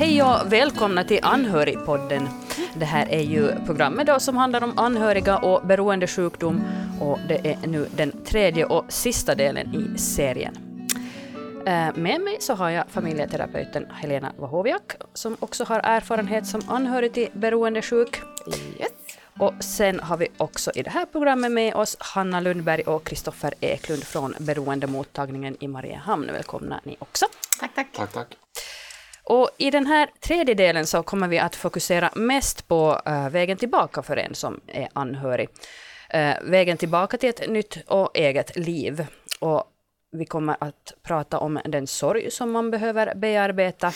Hej och välkomna till Anhörigpodden. Det här är ju programmet då som handlar om anhöriga och beroendesjukdom och det är nu den tredje och sista delen i serien. Eh, med mig så har jag familjeterapeuten Helena Wahoviak som också har erfarenhet som anhörig till beroendesjuk. Yes. Och sen har vi också i det här programmet med oss Hanna Lundberg och Kristoffer Eklund från beroendemottagningen i Mariehamn. Välkomna ni också. Tack, tack. Tack, tack. Och i den här tredje delen så kommer vi att fokusera mest på uh, vägen tillbaka för en som är anhörig. Uh, vägen tillbaka till ett nytt och eget liv. Och vi kommer att prata om den sorg som man behöver bearbeta.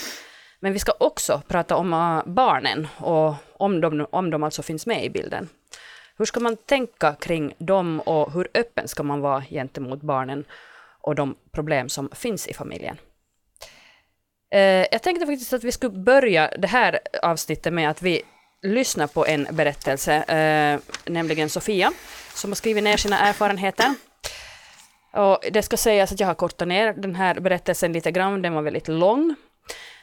Men vi ska också prata om uh, barnen och om de, om de alltså finns med i bilden. Hur ska man tänka kring dem och hur öppen ska man vara gentemot barnen och de problem som finns i familjen? Eh, jag tänkte faktiskt att vi skulle börja det här avsnittet med att vi lyssnar på en berättelse, eh, nämligen Sofia, som har skrivit ner sina erfarenheter. Och det ska sägas att jag har kortat ner den här berättelsen lite grann, den var väldigt lång.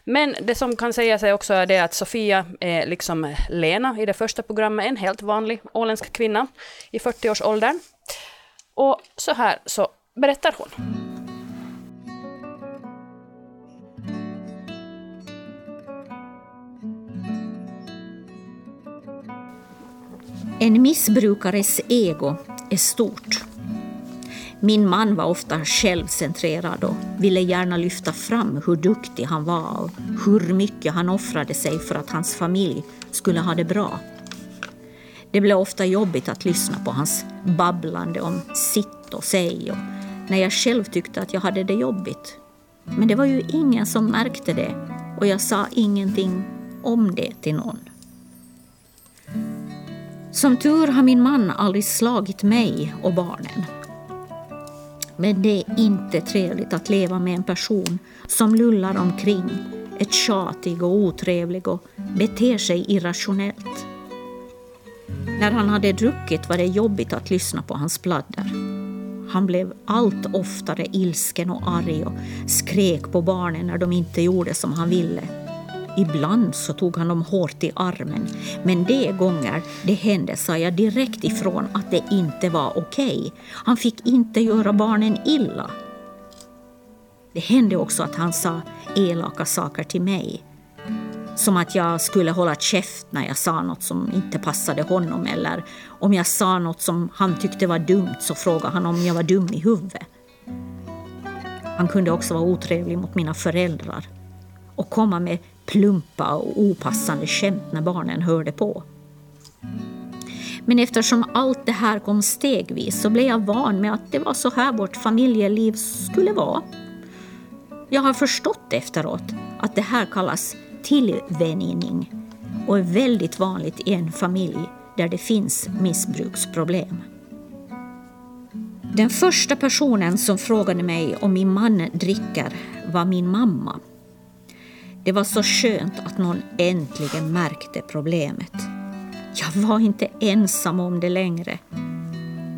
Men det som kan sägas är också det att Sofia är liksom Lena i det första programmet, en helt vanlig åländsk kvinna i 40-årsåldern. Och så här så berättar hon. En missbrukares ego är stort. Min man var ofta självcentrerad och ville gärna lyfta fram hur duktig han var och hur mycket han offrade sig för att hans familj skulle ha det bra. Det blev ofta jobbigt att lyssna på hans babblande om sitt och sig och när jag själv tyckte att jag hade det jobbigt. Men det var ju ingen som märkte det och jag sa ingenting om det till någon. Som tur har min man aldrig slagit mig och barnen. Men det är inte trevligt att leva med en person som lullar omkring, är tjatig och otrevlig och beter sig irrationellt. När han hade druckit var det jobbigt att lyssna på hans pladder. Han blev allt oftare ilsken och arg och skrek på barnen när de inte gjorde som han ville. Ibland så tog han dem hårt i armen, men de gånger det hände sa jag direkt ifrån att det inte var okej. Okay. Han fick inte göra barnen illa. Det hände också att han sa elaka saker till mig. Som att jag skulle hålla käft när jag sa något som inte passade honom eller om jag sa något som han tyckte var dumt så frågade han om jag var dum i huvudet. Han kunde också vara otrevlig mot mina föräldrar och komma med plumpa och opassande skämt när barnen hörde på. Men eftersom allt det här kom stegvis så blev jag van med att det var så här vårt familjeliv skulle vara. Jag har förstått efteråt att det här kallas tillvänjning och är väldigt vanligt i en familj där det finns missbruksproblem. Den första personen som frågade mig om min man dricker var min mamma. Det var så skönt att någon äntligen märkte problemet. Jag var inte ensam om det längre.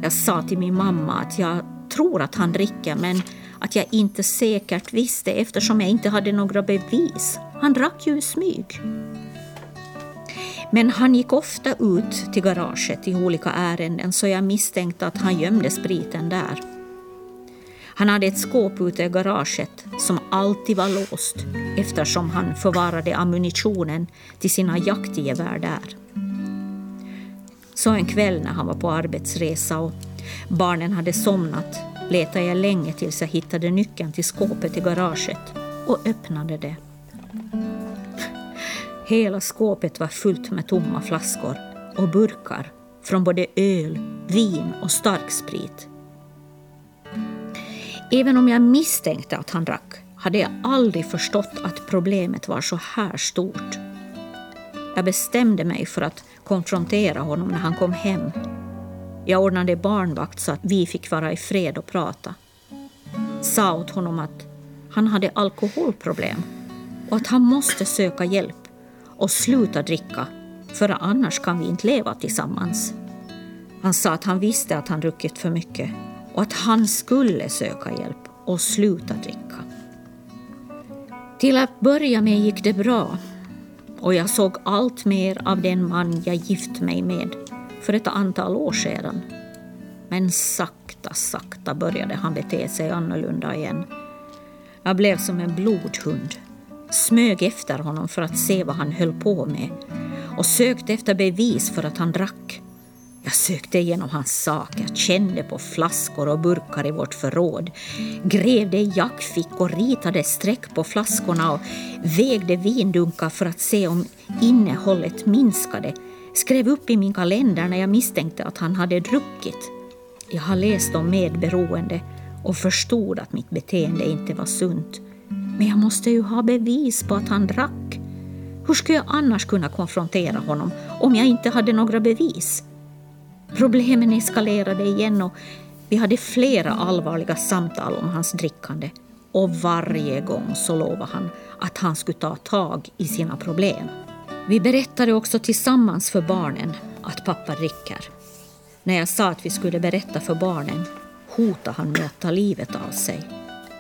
Jag sa till min mamma att jag tror att han dricker men att jag inte säkert visste eftersom jag inte hade några bevis. Han drack ju i smyg. Men han gick ofta ut till garaget i olika ärenden så jag misstänkte att han gömde spriten där. Han hade ett skåp ute i garaget som alltid var låst eftersom han förvarade ammunitionen till sina jaktgevär där. Så en kväll när han var på arbetsresa och barnen hade somnat letade jag länge tills jag hittade nyckeln till skåpet i garaget och öppnade det. Hela skåpet var fullt med tomma flaskor och burkar från både öl, vin och starksprit. Även om jag misstänkte att han drack hade jag aldrig förstått att problemet var så här stort. Jag bestämde mig för att konfrontera honom när han kom hem. Jag ordnade barnvakt så att vi fick vara i fred och prata. Sa åt honom att han hade alkoholproblem och att han måste söka hjälp och sluta dricka för annars kan vi inte leva tillsammans. Han sa att han visste att han druckit för mycket och att han skulle söka hjälp och sluta dricka. Till att börja med gick det bra, och jag såg allt mer av den man jag gift mig med för ett antal år sedan. Men sakta, sakta började han bete sig annorlunda igen. Jag blev som en blodhund, smög efter honom för att se vad han höll på med och sökte efter bevis för att han drack. Jag sökte igenom hans saker, kände på flaskor och burkar i vårt förråd, grävde i jackfickor, ritade streck på flaskorna och vägde vindunkar för att se om innehållet minskade, skrev upp i min kalender när jag misstänkte att han hade druckit. Jag har läst om medberoende och förstod att mitt beteende inte var sunt. Men jag måste ju ha bevis på att han drack. Hur skulle jag annars kunna konfrontera honom om jag inte hade några bevis? Problemen eskalerade igen och vi hade flera allvarliga samtal om hans drickande. Och varje gång så lovade han att han skulle ta tag i sina problem. Vi berättade också tillsammans för barnen att pappa dricker. När jag sa att vi skulle berätta för barnen hotade han med att ta livet av sig.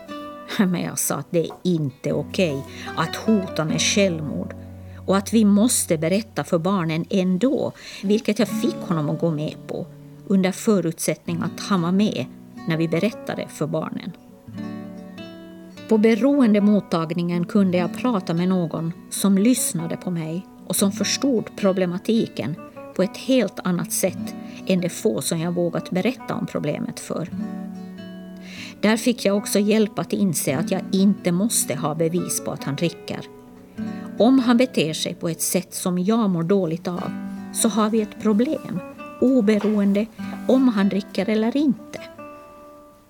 Men jag sa att det är inte okej att hota med självmord och att vi måste berätta för barnen ändå, vilket jag fick honom att gå med på under förutsättning att han var med när vi berättade för barnen. På beroendemottagningen kunde jag prata med någon som lyssnade på mig och som förstod problematiken på ett helt annat sätt än de få som jag vågat berätta om problemet för. Där fick jag också hjälp att inse att jag inte måste ha bevis på att han dricker om han beter sig på ett sätt som jag mår dåligt av så har vi ett problem, oberoende om han dricker eller inte.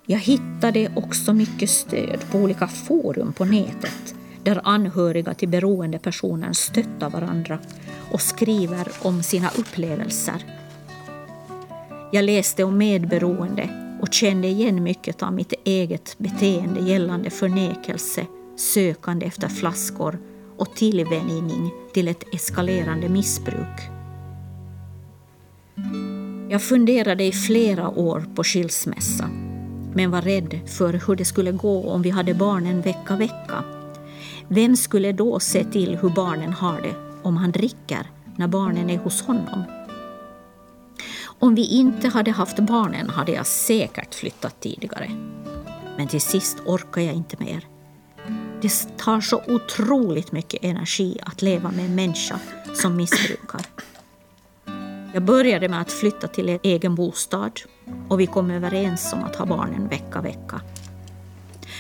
Jag hittade också mycket stöd på olika forum på nätet där anhöriga till beroende personer stöttar varandra och skriver om sina upplevelser. Jag läste om medberoende och kände igen mycket av mitt eget beteende gällande förnekelse, sökande efter flaskor och tillvänjning till ett eskalerande missbruk. Jag funderade i flera år på skilsmässa men var rädd för hur det skulle gå om vi hade barnen vecka vecka. Vem skulle då se till hur barnen har det om han dricker när barnen är hos honom? Om vi inte hade haft barnen hade jag säkert flyttat tidigare. Men till sist orkade jag inte mer. Det tar så otroligt mycket energi att leva med en människa som missbrukar. Jag började med att flytta till en egen bostad och vi kom överens om att ha barnen vecka vecka.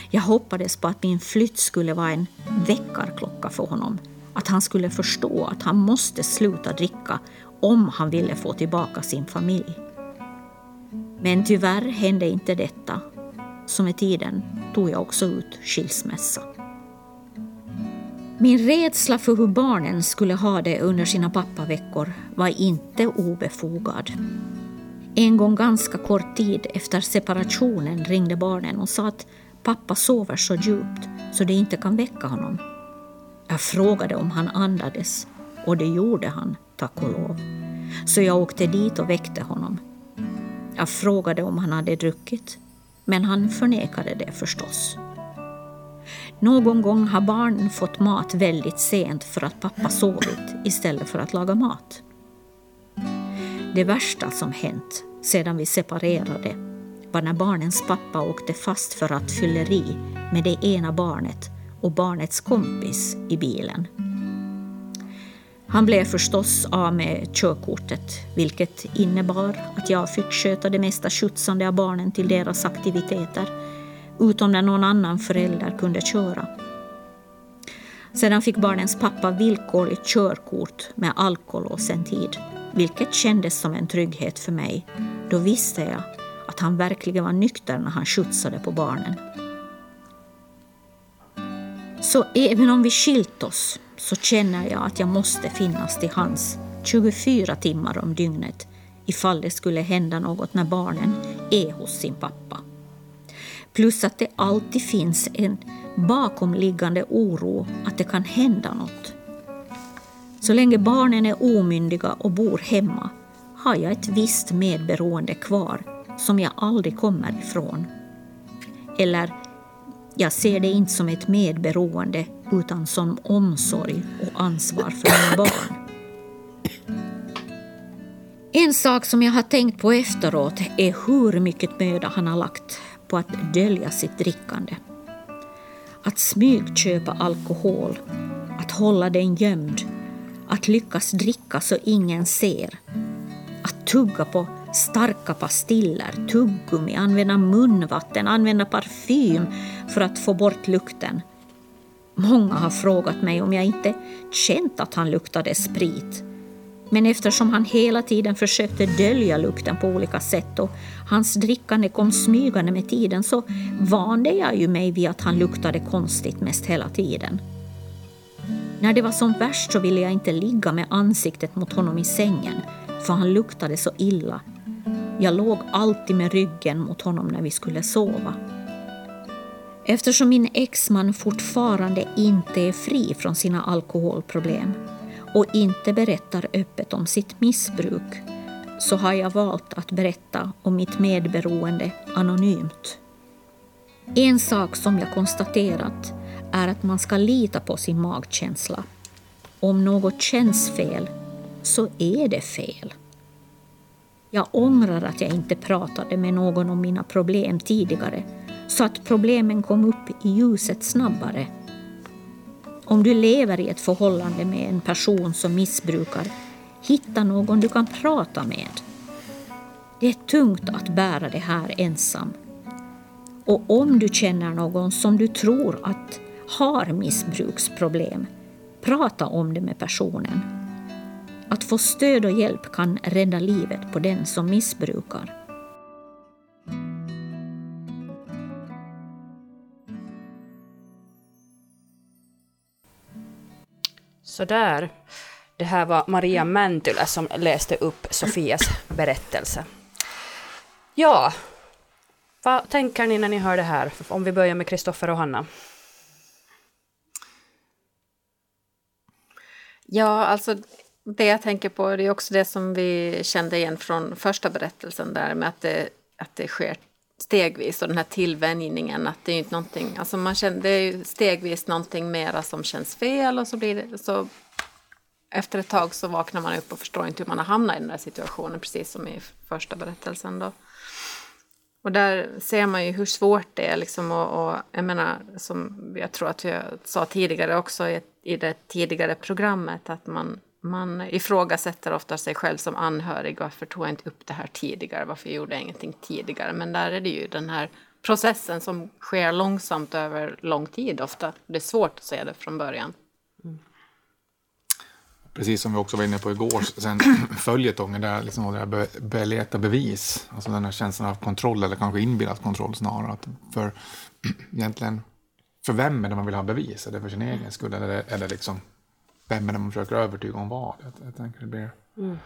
Jag hoppades på att min flytt skulle vara en väckarklocka för honom. Att han skulle förstå att han måste sluta dricka om han ville få tillbaka sin familj. Men tyvärr hände inte detta. Så med tiden tog jag också ut skilsmässa. Min rädsla för hur barnen skulle ha det under sina pappaveckor var inte obefogad. En gång ganska kort tid efter separationen ringde barnen och sa att pappa sover så djupt så det inte kan väcka honom. Jag frågade om han andades och det gjorde han, tack och lov. Så jag åkte dit och väckte honom. Jag frågade om han hade druckit, men han förnekade det förstås. Någon gång har barnen fått mat väldigt sent för att pappa sovit istället för att laga mat. Det värsta som hänt sedan vi separerade var när barnens pappa åkte fast för att fylleri med det ena barnet och barnets kompis i bilen. Han blev förstås av med körkortet, vilket innebar att jag fick sköta det mesta skjutsande av barnen till deras aktiviteter utom när någon annan förälder kunde köra. Sedan fick barnens pappa villkorligt körkort med alkolås en tid, vilket kändes som en trygghet för mig. Då visste jag att han verkligen var nykter när han skjutsade på barnen. Så även om vi skilt oss så känner jag att jag måste finnas till hands 24 timmar om dygnet ifall det skulle hända något när barnen är hos sin pappa. Plus att det alltid finns en bakomliggande oro att det kan hända något. Så länge barnen är omyndiga och bor hemma har jag ett visst medberoende kvar som jag aldrig kommer ifrån. Eller, jag ser det inte som ett medberoende utan som omsorg och ansvar för mina barn. En sak som jag har tänkt på efteråt är hur mycket möda han har lagt på att dölja sitt drickande. Att smygköpa alkohol, att hålla den gömd, att lyckas dricka så ingen ser, att tugga på starka pastiller, tuggummi, använda munvatten, använda parfym för att få bort lukten. Många har frågat mig om jag inte känt att han luktade sprit men eftersom han hela tiden försökte dölja lukten på olika sätt och hans drickande kom smygande med tiden så vande jag ju mig vid att han luktade konstigt mest hela tiden. När det var som värst så ville jag inte ligga med ansiktet mot honom i sängen för han luktade så illa. Jag låg alltid med ryggen mot honom när vi skulle sova. Eftersom min exman fortfarande inte är fri från sina alkoholproblem och inte berättar öppet om sitt missbruk så har jag valt att berätta om mitt medberoende anonymt. En sak som jag konstaterat är att man ska lita på sin magkänsla. Om något känns fel så är det fel. Jag ångrar att jag inte pratade med någon om mina problem tidigare så att problemen kom upp i ljuset snabbare om du lever i ett förhållande med en person som missbrukar, hitta någon du kan prata med. Det är tungt att bära det här ensam. Och om du känner någon som du tror att har missbruksproblem, prata om det med personen. Att få stöd och hjälp kan rädda livet på den som missbrukar. Sådär. Det här var Maria Mäntylä som läste upp Sofias berättelse. Ja, vad tänker ni när ni hör det här? Om vi börjar med Kristoffer och Hanna. Ja, alltså det jag tänker på det är också det som vi kände igen från första berättelsen där med att det, att det sker stegvis och den här tillvänjningen att det är inte någonting, alltså man känner, det är stegvis någonting mera som känns fel och så blir det så efter ett tag så vaknar man upp och förstår inte hur man har hamnat i den där situationen precis som i första berättelsen då. Och där ser man ju hur svårt det är liksom och, och jag menar som jag tror att jag sa tidigare också i, i det tidigare programmet att man man ifrågasätter ofta sig själv som anhörig. Varför tog jag inte upp det här tidigare? Varför gjorde jag ingenting tidigare? Men där är det ju den här processen som sker långsamt över lång tid ofta. Det är svårt att se det från början. Mm. Precis som vi också var inne på igår, sen följetongen där, liksom, där be, leta bevis. Alltså den här känslan av kontroll, eller kanske inbillad kontroll snarare. Att för, egentligen, för vem är det man vill ha bevis? Är det för sin egen skull eller är det liksom vem är det man försöker övertyga om vad? Jag, jag tänker det blir... Mm.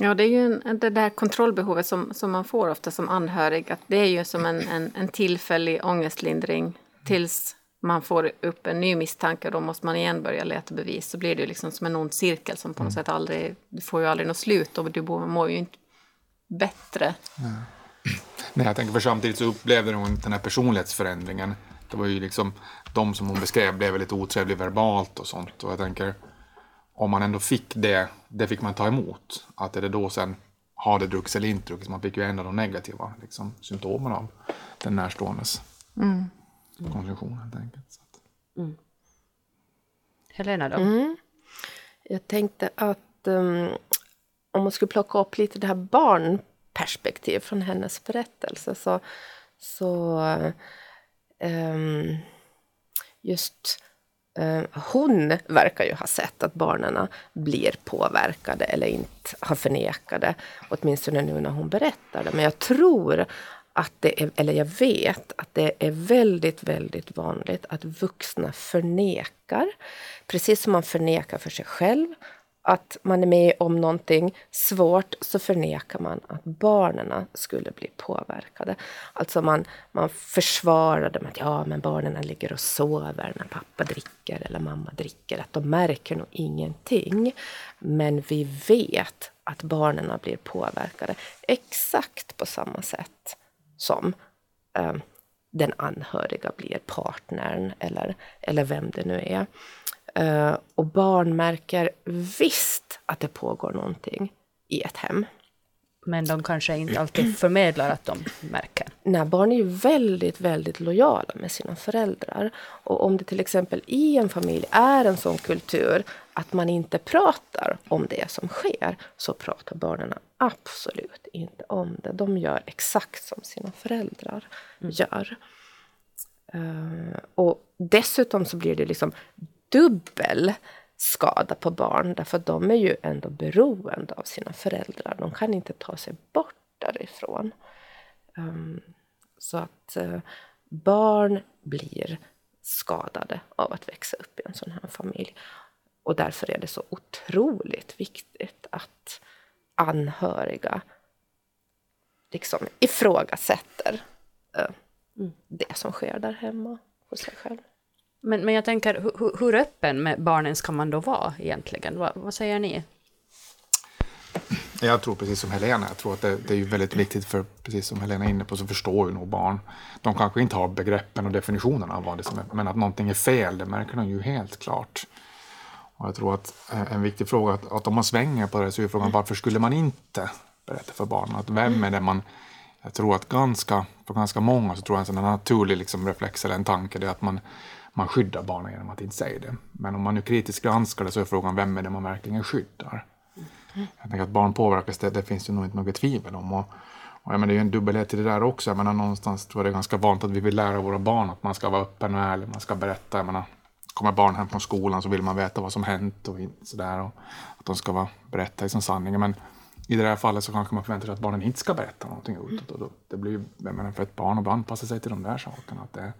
Ja, det är ju en, det där kontrollbehovet som, som man får ofta som anhörig. Att det är ju som en, en, en tillfällig ångestlindring tills man får upp en ny misstanke. Då måste man igen börja leta bevis. Så blir det ju liksom som en ond cirkel som på något mm. sätt aldrig... Du får ju aldrig något slut och du mår ju inte bättre. Nej. Nej, jag tänker för samtidigt så upplevde hon den här personlighetsförändringen. Det var ju liksom de som hon beskrev blev väldigt otrevlig verbalt och sånt. Och jag tänker, om man ändå fick det, det fick man ta emot. Att är det då sen, har det druckits eller inte druckits? Man fick ju ändå de negativa liksom, symptomen av den närståendes mm. konsumtion helt enkelt. Mm. Helena då? Mm. Jag tänkte att um, om man skulle plocka upp lite det här barnperspektiv från hennes berättelse så, så um, just eh, hon verkar ju ha sett att barnen blir påverkade eller inte har förnekade, åtminstone nu när hon berättar det. Men jag tror att det är, eller jag vet att det är väldigt, väldigt vanligt att vuxna förnekar. Precis som man förnekar för sig själv att man är med om någonting svårt så förnekar man att barnen skulle bli påverkade. Alltså man, man försvarar det med att ja, men barnen ligger och sover när pappa dricker eller mamma dricker. Att de märker nog ingenting. Men vi vet att barnen blir påverkade exakt på samma sätt som eh, den anhöriga blir partnern eller, eller vem det nu är. Uh, och barn märker visst att det pågår någonting i ett hem. Men de kanske inte alltid förmedlar att de märker. Nej, barn är ju väldigt, väldigt lojala med sina föräldrar. Och om det till exempel i en familj är en sån kultur att man inte pratar om det som sker, så pratar barnen absolut inte om det. De gör exakt som sina föräldrar mm. gör. Uh, och dessutom så blir det liksom dubbel skada på barn därför att de är ju ändå beroende av sina föräldrar. De kan inte ta sig bort därifrån. Um, så att uh, barn blir skadade av att växa upp i en sån här familj. Och därför är det så otroligt viktigt att anhöriga liksom ifrågasätter uh, det som sker där hemma hos sig själv. Men, men jag tänker, hur, hur öppen med barnen ska man då vara egentligen? Vad, vad säger ni? Jag tror precis som Helena, jag tror att det, det, är väldigt viktigt för, precis som Helena är inne på, så förstår ju nog barn. De kanske inte har begreppen och definitionerna av vad det är, men att någonting är fel, det märker de ju helt klart. Och jag tror att eh, en viktig fråga, att, att om man svänger på det, så är frågan varför skulle man inte berätta för barnen? Att vem är det man... Jag tror att ganska, för ganska många så tror jag en sån naturlig liksom reflex eller en tanke, det är att man man skyddar barnen genom att inte säga det. Men om man nu kritiskt granskar det så är frågan vem är det man verkligen skyddar? Jag tänker att barn påverkas, det, det finns ju nog inte något tvivel om. Och, och jag menar, det är ju en dubbelhet i det där också. Jag menar, någonstans tror jag det är ganska vanligt att vi vill lära våra barn att man ska vara öppen och ärlig, man ska berätta. Jag menar, kommer barn hem från skolan så vill man veta vad som hänt och sådär. Och att de ska vara, berätta i sin sanning. Men i det här fallet så kanske man förväntar sig att barnen inte ska berätta någonting utåt. Och då, det blir ju, jag menar, för ett barn att anpassa sig till de där sakerna. Att det,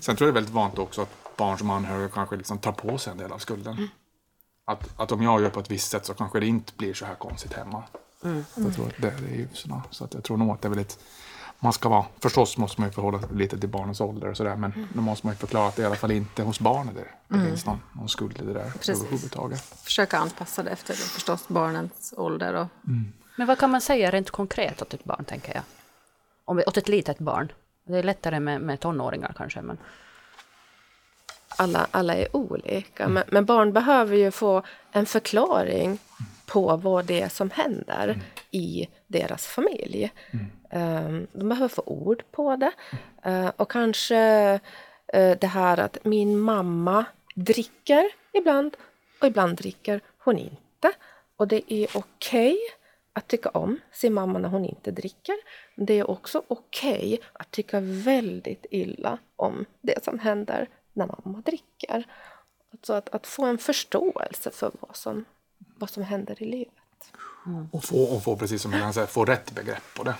Sen tror jag det är väldigt vanligt också att barn som anhöriga kanske liksom tar på sig en del av skulden. Mm. Att, att om jag gör på ett visst sätt så kanske det inte blir så här konstigt hemma. Mm. Jag tror att det, det är ju såna, så att jag tror nog att det är väldigt man ska vara, förstås måste man ju förhålla sig lite till barnens ålder och sådär men mm. då måste man ju förklara att det i alla fall inte hos barnet det, det mm. finns någon, någon skuld i det där Precis. överhuvudtaget. Försöka anpassa det efter förstås barnens ålder. Och... Mm. Men vad kan man säga rent konkret åt ett barn tänker jag? Om, åt ett litet barn? Det är lättare med, med tonåringar kanske. Men... Alla, alla är olika, mm. men, men, barn behöver ju få en förklaring på vad det är som händer mm. i deras familj. Um, de behöver få ord på det. Uh, och kanske uh, det här att min mamma dricker ibland och ibland dricker hon inte. Och det är okej okay att tycka om sin mamma när hon inte dricker. Men det är också okej okay att tycka väldigt illa om det som händer när mamma dricker. Alltså att, att få en förståelse för vad som, vad som händer i livet. Mm. Och, få, och få, precis som jag säger, få rätt begrepp på det.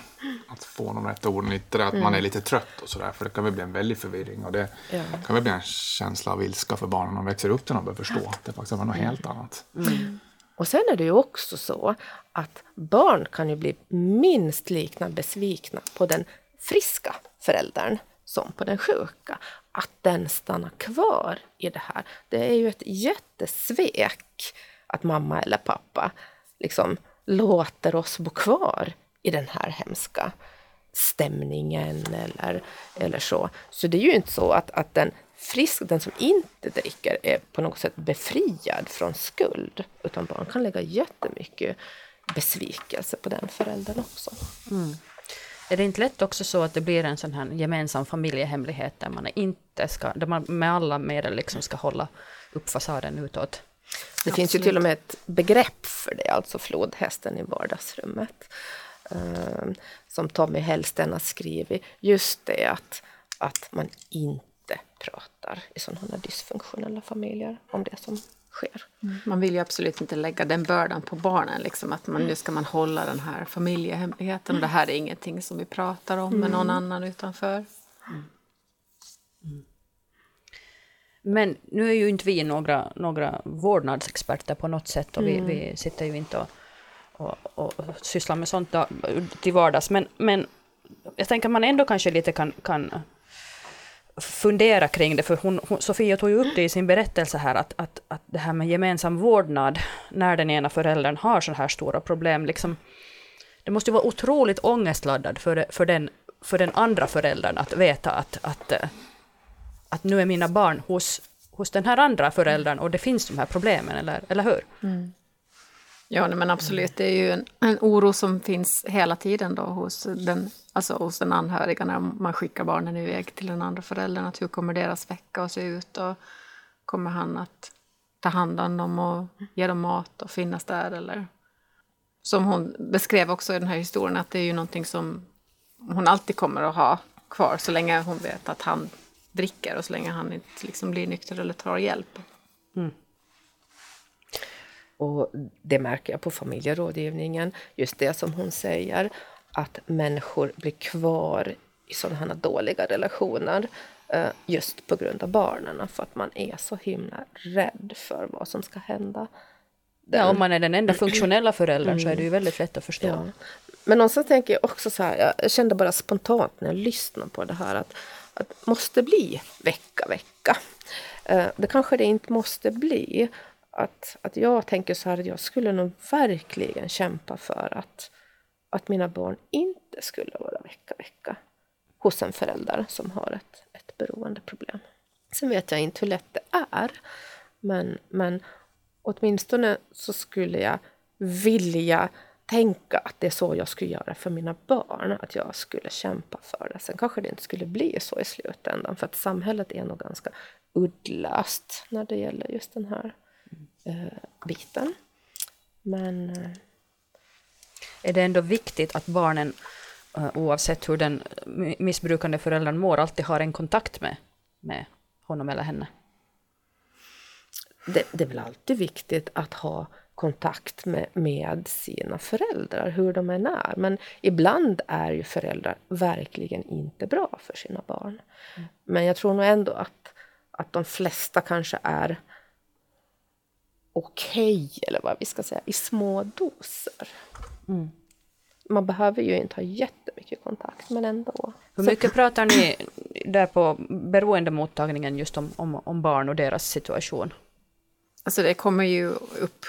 Att få de rätta orden, inte att mm. man är lite trött och sådär, för det kan väl bli en väldig förvirring och det ja. kan väl bli en känsla av ilska för barnen när de växer upp till de börjar förstå att det faktiskt var något helt annat. Mm. Och sen är det ju också så att barn kan ju bli minst lika besvikna på den friska föräldern som på den sjuka. Att den stannar kvar i det här. Det är ju ett jättesvek att mamma eller pappa liksom låter oss bo kvar i den här hemska stämningen eller, eller så. Så det är ju inte så att, att den frisk, den som inte dricker är på något sätt befriad från skuld. Utan barn kan lägga jättemycket besvikelse på den föräldern också. Mm. Är det inte lätt också så att det blir en sån här gemensam familjehemlighet där man inte ska, där man med alla medel liksom ska hålla upp fasaden utåt? Det Absolut. finns ju till och med ett begrepp för det, alltså flodhästen i vardagsrummet. Uh, som Tommy Hellsten har skrivit, just det att, att man inte inte pratar i sådana här dysfunktionella familjer om det som sker. Mm. Man vill ju absolut inte lägga den bördan på barnen, liksom, att man, nu ska man hålla den här familjehemligheten och det här är ingenting som vi pratar om med någon mm. annan utanför. Mm. Men nu är ju inte vi några, några vårdnadsexperter på något sätt och vi, mm. vi sitter ju inte och, och, och sysslar med sånt till vardags. Men, men jag tänker att man ändå kanske lite kan, kan fundera kring det, för hon, hon, Sofia tog ju upp det i sin berättelse här, att, att, att det här med gemensam vårdnad, när den ena föräldern har så här stora problem, liksom, det måste ju vara otroligt ångestladdad för, för den för den andra föräldern att veta att, att, eh, att nu är mina barn hos, hos den här andra föräldern och det finns de här problemen, eller, eller hur? Mm. Ja, men absolut. Det är ju en, en, oro som finns hela tiden då hos den, alltså hos den anhöriga när man skickar barnen iväg till den andra föräldern. Att hur kommer deras vecka att se ut? Och kommer han att ta hand om dem och ge dem mat och finnas där? Eller som hon beskrev också i den här historien, att det är ju någonting som hon alltid kommer att ha kvar så länge hon vet att han dricker och så länge han inte liksom blir nykter eller tar hjälp. Mm. Och det märker jag på familjerådgivningen, just det som hon säger, att människor blir kvar i sådana här dåliga relationer eh, just på grund av barnen, för att man är så himla rädd för vad som ska hända. Ja, om man är den enda funktionella föräldern mm. så är det ju väldigt lätt att förstå. Ja. Men någonstans tänker jag också så här, jag kände bara spontant när jag lyssnade på det här att, att måste bli vecka, vecka. Eh, det kanske det inte måste bli. Att, att jag tänker så här jag skulle nog verkligen kämpa för att, att mina barn inte skulle vara vecka, vecka hos en förälder som har ett, ett beroendeproblem. Sen vet jag inte hur lätt det är, men, men åtminstone så skulle jag vilja tänka att det är så jag skulle göra för mina barn, att jag skulle kämpa för det. Sen kanske det inte skulle bli så i slutändan, för att samhället är nog ganska uddlöst när det gäller just den här eh, biten. Men... Eh, är det ändå viktigt att barnen, eh, oavsett hur den missbrukande föräldern mår, alltid har en kontakt med, med honom eller henne? Det, det är väl alltid viktigt att ha kontakt med, med sina föräldrar, hur de än är. Men ibland är ju föräldrar verkligen inte bra för sina barn. Mm. Men jag tror nog ändå att, att de flesta kanske är okej, okay, eller vad vi ska säga, i små doser. Mm. Man behöver ju inte ha jättemycket kontakt, men ändå. Hur mycket pratar ni där på beroendemottagningen just om, om, om barn och deras situation? Alltså det kommer ju upp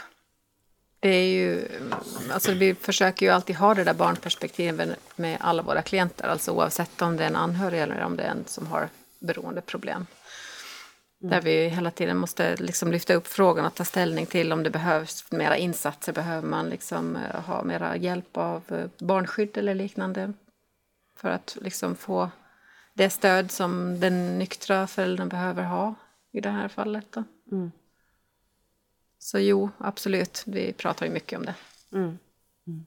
det är ju, alltså vi försöker ju alltid ha det där barnperspektivet med alla våra klienter, alltså oavsett om det är en anhörig eller om det är en som har beroendeproblem. Mm. Där vi hela tiden måste liksom lyfta upp frågan och ta ställning till om det behövs mera insatser. Behöver man liksom eh, ha mera hjälp av eh, barnskydd eller liknande? För att liksom få det stöd som den nyktra föräldern behöver ha i det här fallet. Mm. Så jo, absolut, vi pratar ju mycket om det. Mm. Mm.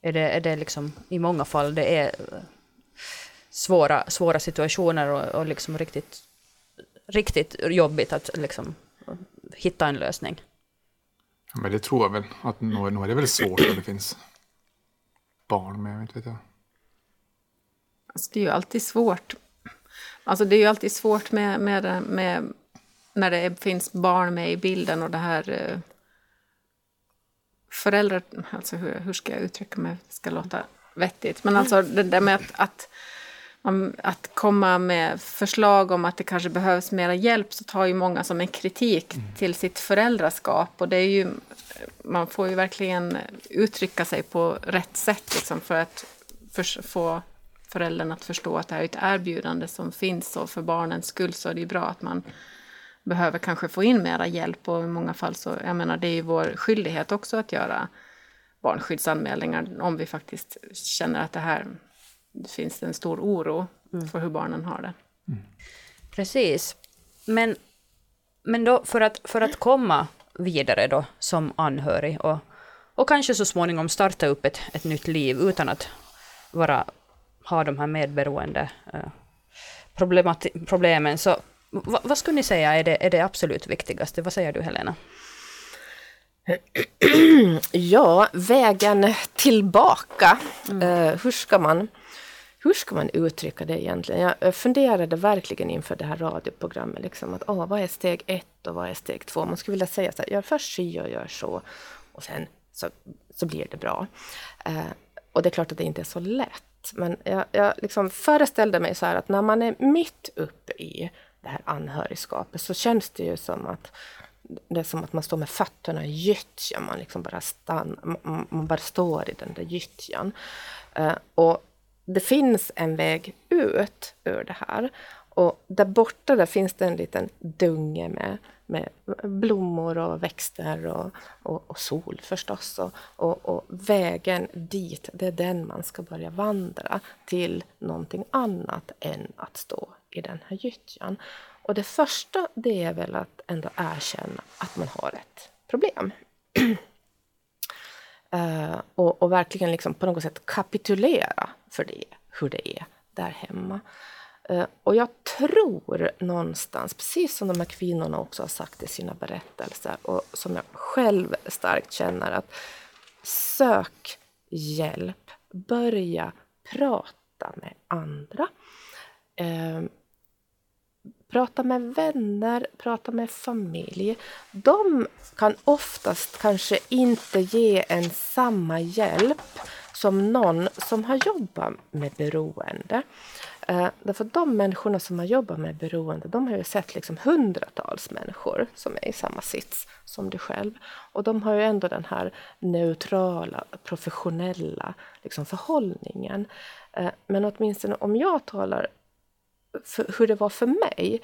Är det, är det liksom i många fall det är svåra, svåra situationer och, och liksom riktigt riktigt jobbigt att liksom hitta en lösning. Ja, men det tror jag väl. Att nog, nog är det väl svårt när det finns barn med, inte vet jag. Alltså, det är ju alltid svårt. Alltså det är ju alltid svårt med, med, med när det finns barn med i bilden och det här eh, föräldrar, alltså hur, hur ska jag uttrycka mig, det ska låta vettigt, men alltså det där med att, att att komma med förslag om att det kanske behövs mera hjälp så tar ju många som en kritik mm. till sitt föräldraskap. Och det är ju, man får ju verkligen uttrycka sig på rätt sätt liksom, för att för, få föräldern att förstå att det här är ett erbjudande som finns och för barnens skull så är det ju bra att man behöver kanske få in mera hjälp och i många fall så, jag menar det är ju vår skyldighet också att göra barnskyddsanmälningar om vi faktiskt känner att det här det finns en stor oro mm. för hur barnen har det. Mm. Precis. Men, men då för att, för att komma vidare då som anhörig och, och kanske så småningom starta upp ett, ett nytt liv utan att vara, ha de här medberoende uh, problemen, så vad, vad skulle ni säga är det, är det absolut viktigaste? Vad säger du Helena? Ja, vägen tillbaka. Mm. Uh, hur ska man hur ska man uttrycka det egentligen? Jag funderade verkligen inför det här radioprogrammet. Liksom, att, åh, vad är steg ett och vad är steg två? Man skulle vilja säga så här, gör först si och gör så. Och sen så, så blir det bra. Eh, och det är klart att det inte är så lätt. Men jag, jag liksom föreställde mig så här att när man är mitt uppe i det här anhörigskapet så känns det ju som att det är som att man står med fötterna i gyttjan. Man, liksom bara, stann, man, man bara står i den där gyttjan. Eh, och det finns en väg ut ur det här. Och där borta där finns det en liten dunge med, med blommor och växter och, och, och sol förstås. Och, och, och, vägen dit, det är den man ska börja vandra till någonting annat än att stå i den här gyttjan. Och det första det är väl att ändå erkänna att man har ett problem. uh, och, och, verkligen liksom på något sätt kapitulera för det, hur det är där hemma. Uh, och jag tror någonstans, precis som de här kvinnorna också har sagt i sina berättelser och som jag själv starkt känner att sök hjälp, börja prata med andra. Uh, prata med vänner, prata med familj. De kan oftast kanske inte ge en samma hjälp som någon som har jobbat med beroende. Eh, därför de människorna som har jobbat med beroende, de har ju sett liksom hundratals människor som är i samma sits som du själv. Och de har ju ändå den här neutrala, professionella liksom förhållningen. Eh, men åtminstone om jag talar hur det var för mig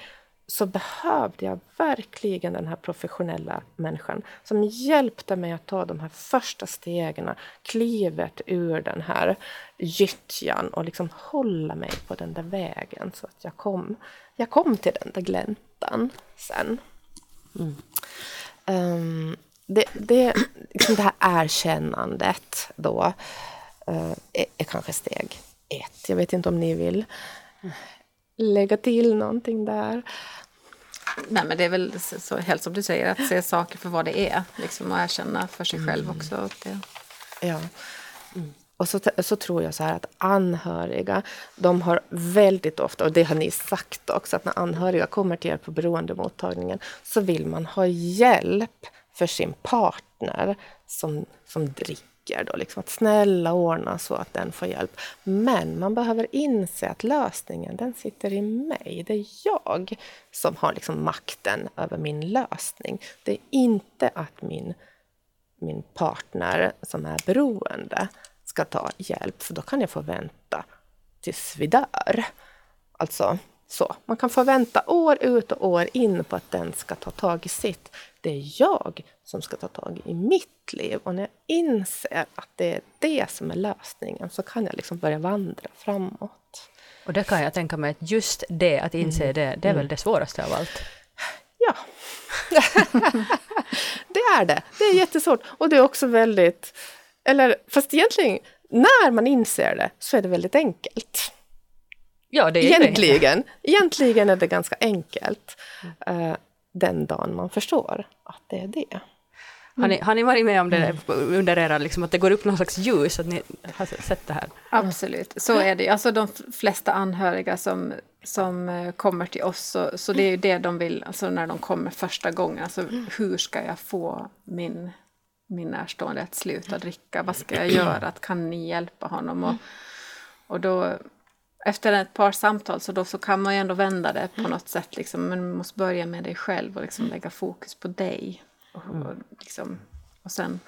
så behövde jag verkligen den här professionella människan som hjälpte mig att ta de här första stegen, klivet ur den här gyttjan och liksom hålla mig på den där vägen så att jag kom, jag kom till den där gläntan sen. Mm. Um, det, det, liksom det här erkännandet då uh, är, är kanske steg ett. Jag vet inte om ni vill lägga till någonting där? Nej, men det är väl så, helt som du säger, att se saker för vad det är. Liksom, och erkänna för sig själv också. Det. Ja. Mm. Och så, så tror jag så här att anhöriga, de har väldigt ofta, och det har ni sagt också, att när anhöriga kommer till er på beroendemottagningen så vill man ha hjälp för sin partner som, som dricker tycker då, liksom att snälla ordna så att den får hjälp. Men man behöver inse att lösningen, den sitter i mig. Det är jag som har liksom makten över min lösning. Det är inte att min, min partner som är beroende ska ta hjälp, för då kan jag få vänta tills vi dör. Alltså, så. Man kan få vänta år ut och år in på att den ska ta tag i sitt. Det är jag som ska ta tag i mitt liv. Och när jag inser att det är det som är lösningen så kan jag liksom börja vandra framåt. Och det kan jag tänka mig att just det, att inse mm. det, det är väl mm. det svåraste av allt? Ja. det är det. Det är jättesvårt. Och det är också väldigt... Eller fast egentligen, när man inser det så är det väldigt enkelt. Ja, det är egentligen, det. egentligen är det ganska enkelt. Uh, den dagen man förstår att det är det. Har ni, har ni varit med om det mm. under era, liksom, att det går upp någon slags ljus, att ni har sett det här? Absolut, så är det. Alltså de flesta anhöriga som, som eh, kommer till oss, så, så det är ju det de vill, alltså när de kommer första gången, alltså hur ska jag få min, min närstående att sluta dricka? Vad ska jag göra? Kan ni hjälpa honom? Och, och då efter ett par samtal så, då, så kan man ju ändå vända det på något sätt. Liksom, men man måste börja med dig själv och liksom lägga fokus på dig. Och, och, mm. liksom, och sen...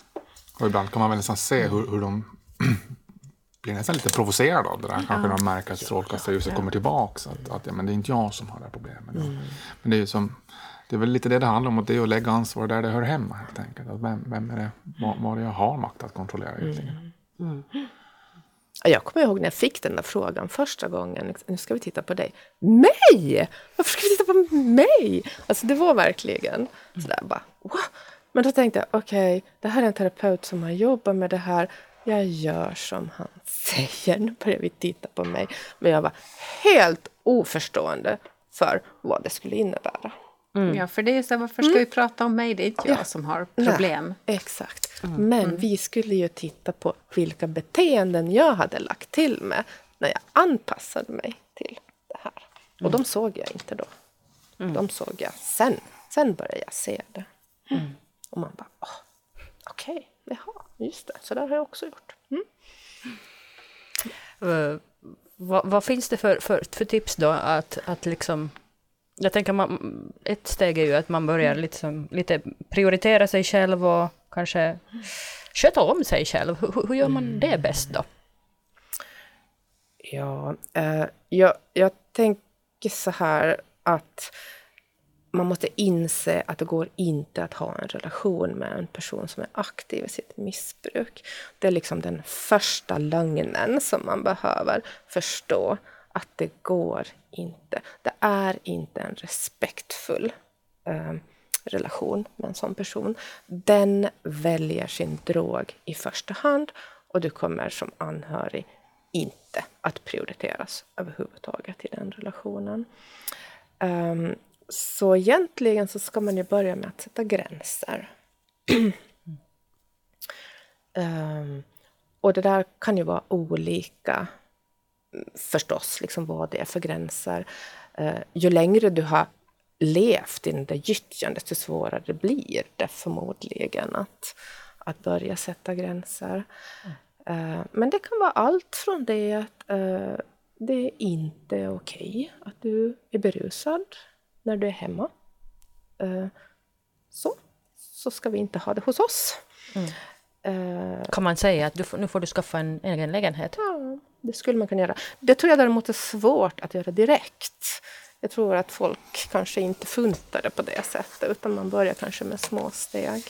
Och ibland kan man väl nästan se hur, hur de blir nästan lite provocerade av det där. Kanske när de märker att strålkastarljuset ja. kommer tillbaka. Att, att ja, men det är inte jag som har det här problemet. Mm. Men det är ju som... Det är väl lite det det handlar om, att det är att lägga ansvar där det hör hemma helt enkelt. Att vem, vem är det, vad, vad jag har makt att kontrollera egentligen. Mm. Mm. Jag kommer ihåg när jag fick den där frågan första gången. Liksom, nu ska vi titta på dig. Mig! Varför ska vi titta på mig? Alltså det var verkligen sådär bara, wow. Men då tänkte jag, okej, okay, det här är en terapeut som har jobbat med det här. Jag gör som han säger. Nu börjar vi titta på mig. Men jag var helt oförstående för vad det skulle innebära. Mm. Ja, för det är så varför ska mm. vi prata om mig? Det är inte jag ja. som har problem. Nej, exakt. Mm. Men mm. vi skulle ju titta på vilka beteenden jag hade lagt till med när jag anpassade mig till det här. Och mm. de såg jag inte då. Mm. De såg jag sen. Sen började jag se det. Och man bara, oh, okej, okay, jaha, just det, så där har jag också gjort. Uh, vad, vad, finns det för, för, för tips då att, att liksom jag tänker man, ett steg är ju att man börjar liksom, lite prioritera sig själv och kanske sköta om sig själv. Hur, hur gör man det bäst då? Ja, eh, jag, jag tänker så här att man måste inse att det går inte att ha en relation med en person som är aktiv i sitt missbruk. Det är liksom den första lögnen som man behöver förstå att det går inte. Det är inte en respektfull eh, relation med en sån person. Den väljer sin drog i första hand och du kommer som anhörig inte att prioriteras överhuvudtaget i den relationen. Um, så egentligen så ska man ju börja med att sätta gränser. um, och det där kan ju vara olika förstås, liksom vad det är för gränser. Uh, ju längre du har levt i det gyttjandet, desto svårare blir det förmodligen att, att börja sätta gränser. Mm. Uh, men det kan vara allt från det att uh, det är inte okej okay att du är berusad när du är hemma. Uh, så, så ska vi inte ha det hos oss. Mm. kan man säga att du, nu får du skaffa en egen lägenhet? Ja, det skulle man kunna göra. Det tror jag däremot är svårt att göra direkt. Jag tror att folk kanske inte funtar det på det sättet, utan man börjar kanske med små steg.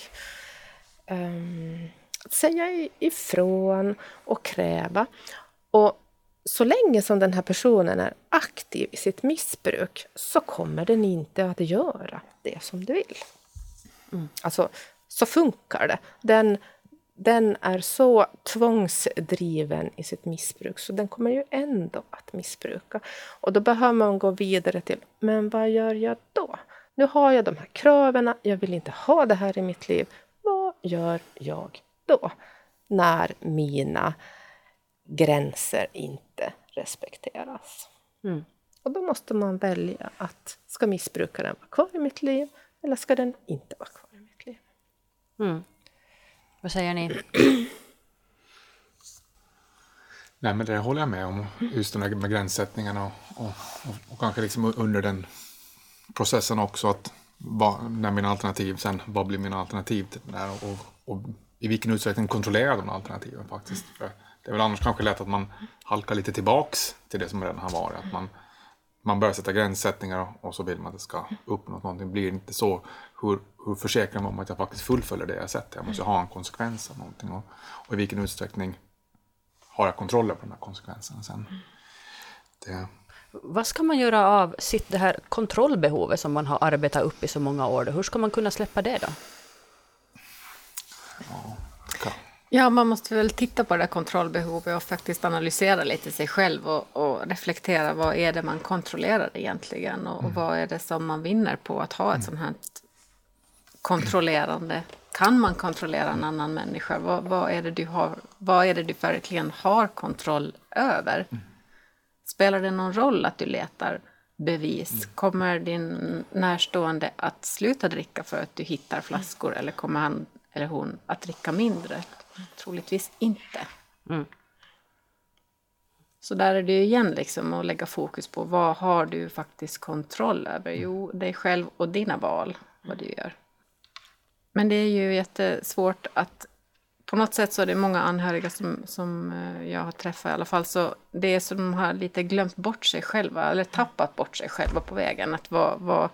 Um, att säga ifrån och kräva. Och så länge som den här personen är aktiv i sitt missbruk så kommer den inte att göra det som du vill. Mm. Alltså, så funkar det. Den den är så tvångsdriven i sitt missbruk så den kommer ju ändå att missbruka. Och då behöver man gå vidare till, men vad gör jag då? Nu har jag de här kraven, jag vill inte ha det här i mitt liv. Vad gör jag då? När mina gränser inte respekteras. Mm. Och då måste man välja att ska missbrukaren vara kvar i mitt liv eller ska den inte vara kvar i mitt liv? Mm. Vad säger ni? Nej, men det håller jag med om. Just de här med gränssättningarna och, och, och, och kanske liksom under den processen också. att vad, När mina alternativ sen, vad blir mina alternativ till det där och, och, i vilken utsträckning kontrollerar de alternativen faktiskt. För det är väl annars kanske lätt att man halkar lite tillbaks till det som redan har varit. Att man, man börjar sätta gränssättningar och så vill man att det ska uppnås någonting. Blir det inte så, hur, hur försäkrar man om att jag faktiskt fullföljer det jag sett? Jag måste ha en konsekvens av någonting. Och, och i vilken utsträckning har jag kontroller på de här konsekvenserna sen? Det. Vad ska man göra av sitt det här kontrollbehovet som man har arbetat upp i så många år? Hur ska man kunna släppa det då? Ja, Ja, man måste väl titta på det kontrollbehovet och faktiskt analysera lite sig själv och, och reflektera vad är det man kontrollerar egentligen och, mm. och, vad är det som man vinner på att ha ett mm. sånt här kontrollerande. Kan man kontrollera en annan människa? Vad, vad, är det du har, vad är det du verkligen har kontroll över? Mm. Spelar det någon roll att du letar bevis? Mm. Kommer din närstående att sluta dricka för att du hittar flaskor eller kommer han eller hon att dricka mindre? Troligtvis inte. Mm. Så där är det ju igen liksom att lägga fokus på vad har du faktiskt kontroll över? Jo, dig själv och dina val, vad du gör. Men det är ju jättesvårt att på något sätt så är det många anhöriga som, som eh, jag har träffat i alla fall, så det är som de har lite glömt bort sig själva, eller tappat bort sig själva på vägen. Att vad, vad,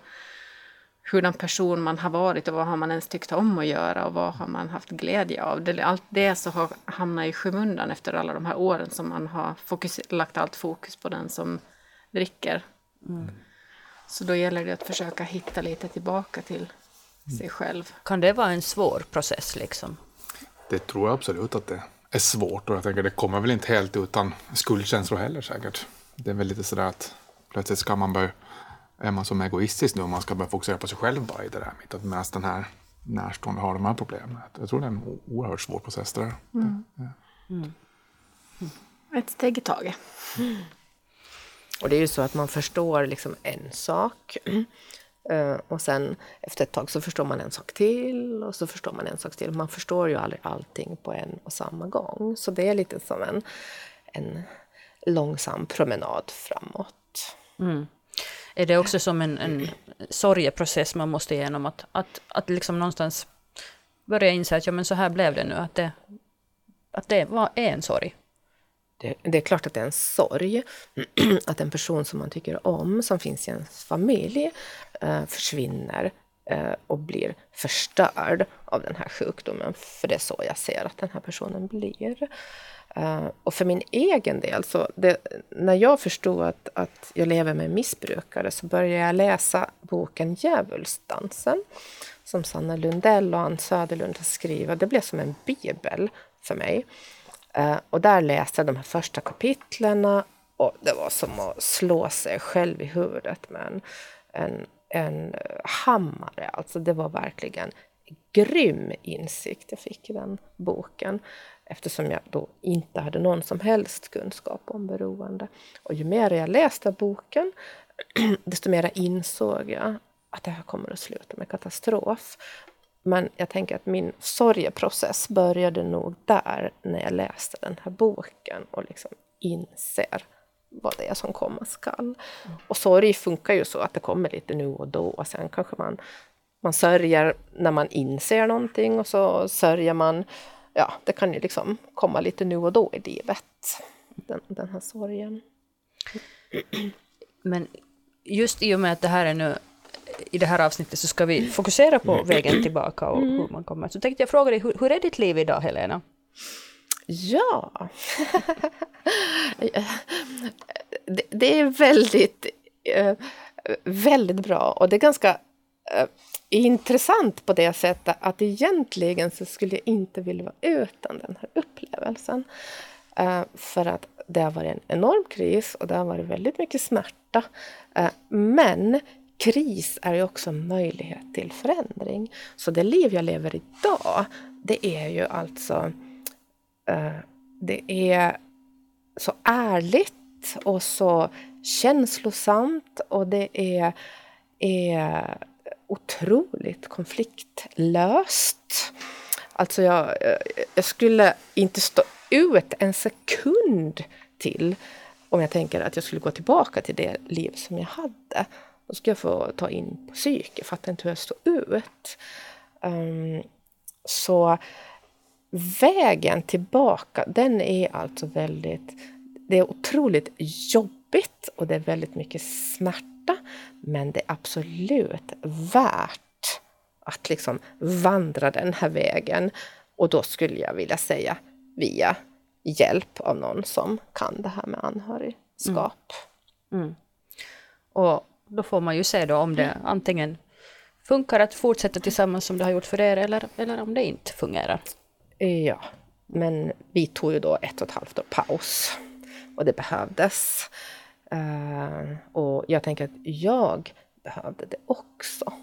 hurdan person man har varit och vad har man ens tyckt om att göra och vad har man haft glädje av. allt det så har hamnat i skymundan efter alla de här åren som man har fokus, lagt allt fokus på den som dricker. Mm. Så då gäller det att försöka hitta lite tillbaka till sig själv. Kan det vara en svår process liksom? Det tror jag absolut att det är svårt och jag tänker det kommer väl inte helt utan skuldkänslor heller säkert. Det är väl lite sådär att plötsligt ska man börja är man som egoistisk nu om man ska börja fokusera på sig själv bara i det där mitt, medan den här närstående har de här problemen. Jag tror det är en oerhört svår process det där. Mm. Ja. Mm. Ett steg i taget. Och det är ju så att man förstår liksom en sak och sen efter ett tag så förstår man en sak till och så förstår man en sak till. Man förstår ju aldrig allting på en och samma gång. Så det är lite som en, en långsam promenad framåt. Mm är det också som en, en sorgeprocess man måste igenom. Att, att, att liksom någonstans börja inse att ja, men så här blev det nu. Att det, att det var, är en sorg. det, det, är klart att det är en sorg att en person som man tycker om, som finns i ens familj, eh, Eh, försvinner eh, och blir förstörd av den här sjukdomen. För det är så jag ser att den här personen blir. Eh, och för min egen del, så det, när jag förstod att, att jag lever med missbrukare så började jag läsa boken Djävulsdansen som Sanna Lundell och Ann Söderlund har skrivit. Det blev som en bibel för mig. Eh, och där läste jag de här första kapitlerna och det var som att slå sig själv i huvudet med en, en, en eh, hammare. Alltså det var verkligen grym insikt jag fick i den boken eftersom jag då inte hade någon som helst kunskap om beroende. Och ju mer jag läste boken, desto mer insåg jag att det här kommer att sluta med katastrof. Men jag tänker att min sorgeprocess började nog där, när jag läste den här boken och liksom inser vad det är som komma skall. Och sorg funkar ju så att det kommer lite nu och då, och sen kanske man, man sörjer när man inser någonting och så sörjer man ja, det kan ju liksom komma lite nu och då i livet, den, den här sorgen. Men just i och med att det här är nu i det här avsnittet så ska vi fokusera på vägen tillbaka och hur man kommer. Så tänkte jag fråga dig, hur, hur är ditt liv idag, Helena? Ja, det, det, är väldigt, eh, väldigt bra och det är ganska eh, intressant på det sättet att egentligen så skulle jag inte vilja vara utan den här upplevelsen. Eh, för att det har varit en enorm kris och det har varit väldigt mycket smärta. Men kris är ju också en möjlighet till förändring. Så det liv jag lever idag, det är ju alltså... Eh, det är så ärligt och så känslosamt och det är, är otroligt konfliktlöst. Alltså jag, eh, jag skulle inte stå ut en sekund till om jag tänker att jag skulle gå tillbaka till det liv som jag hade. Då skulle jag få ta in på psyke, jag fattar inte hur jag står ut. Um, så vägen tillbaka, den är alltså väldigt... Det är otroligt jobbigt och det är väldigt mycket smärta. Men det är absolut värt att liksom vandra den här vägen. Och då skulle jag vilja säga via hjälp av någon som kan det här med anhörigskap. Mm. Mm. Och då får man ju se då om det antingen funkar att fortsätta tillsammans som det har gjort för er eller, eller om det inte fungerar. Ja, men vi tog ju då ett och ett halvt år paus och det behövdes. Uh, och jag tänker att jag behövde det också.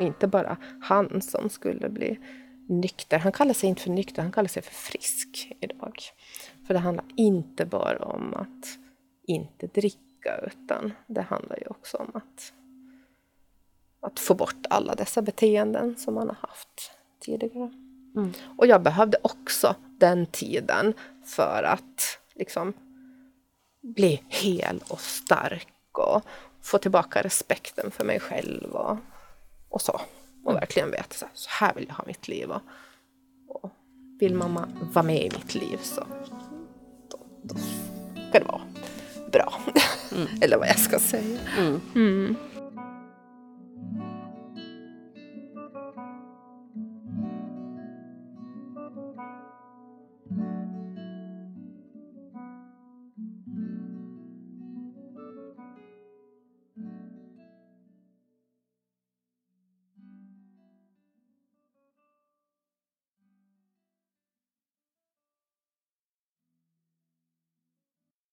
Inte bara han som skulle bli nykter. Han kallar sig inte för nykter, han kallar sig för frisk idag. För det handlar inte bara om att inte dricka, utan det handlar ju också om att, att få bort alla dessa beteenden som man har haft tidigare. Mm. Och jag behövde också den tiden för att liksom bli hel och stark och få tillbaka respekten för mig själv och, och så. Och mm. verkligen veta så här, så här vill jag ha mitt liv. Och, och vill mamma vara med i mitt liv så då, då ska det vara bra. Mm. Eller vad jag ska säga. Mm. mm.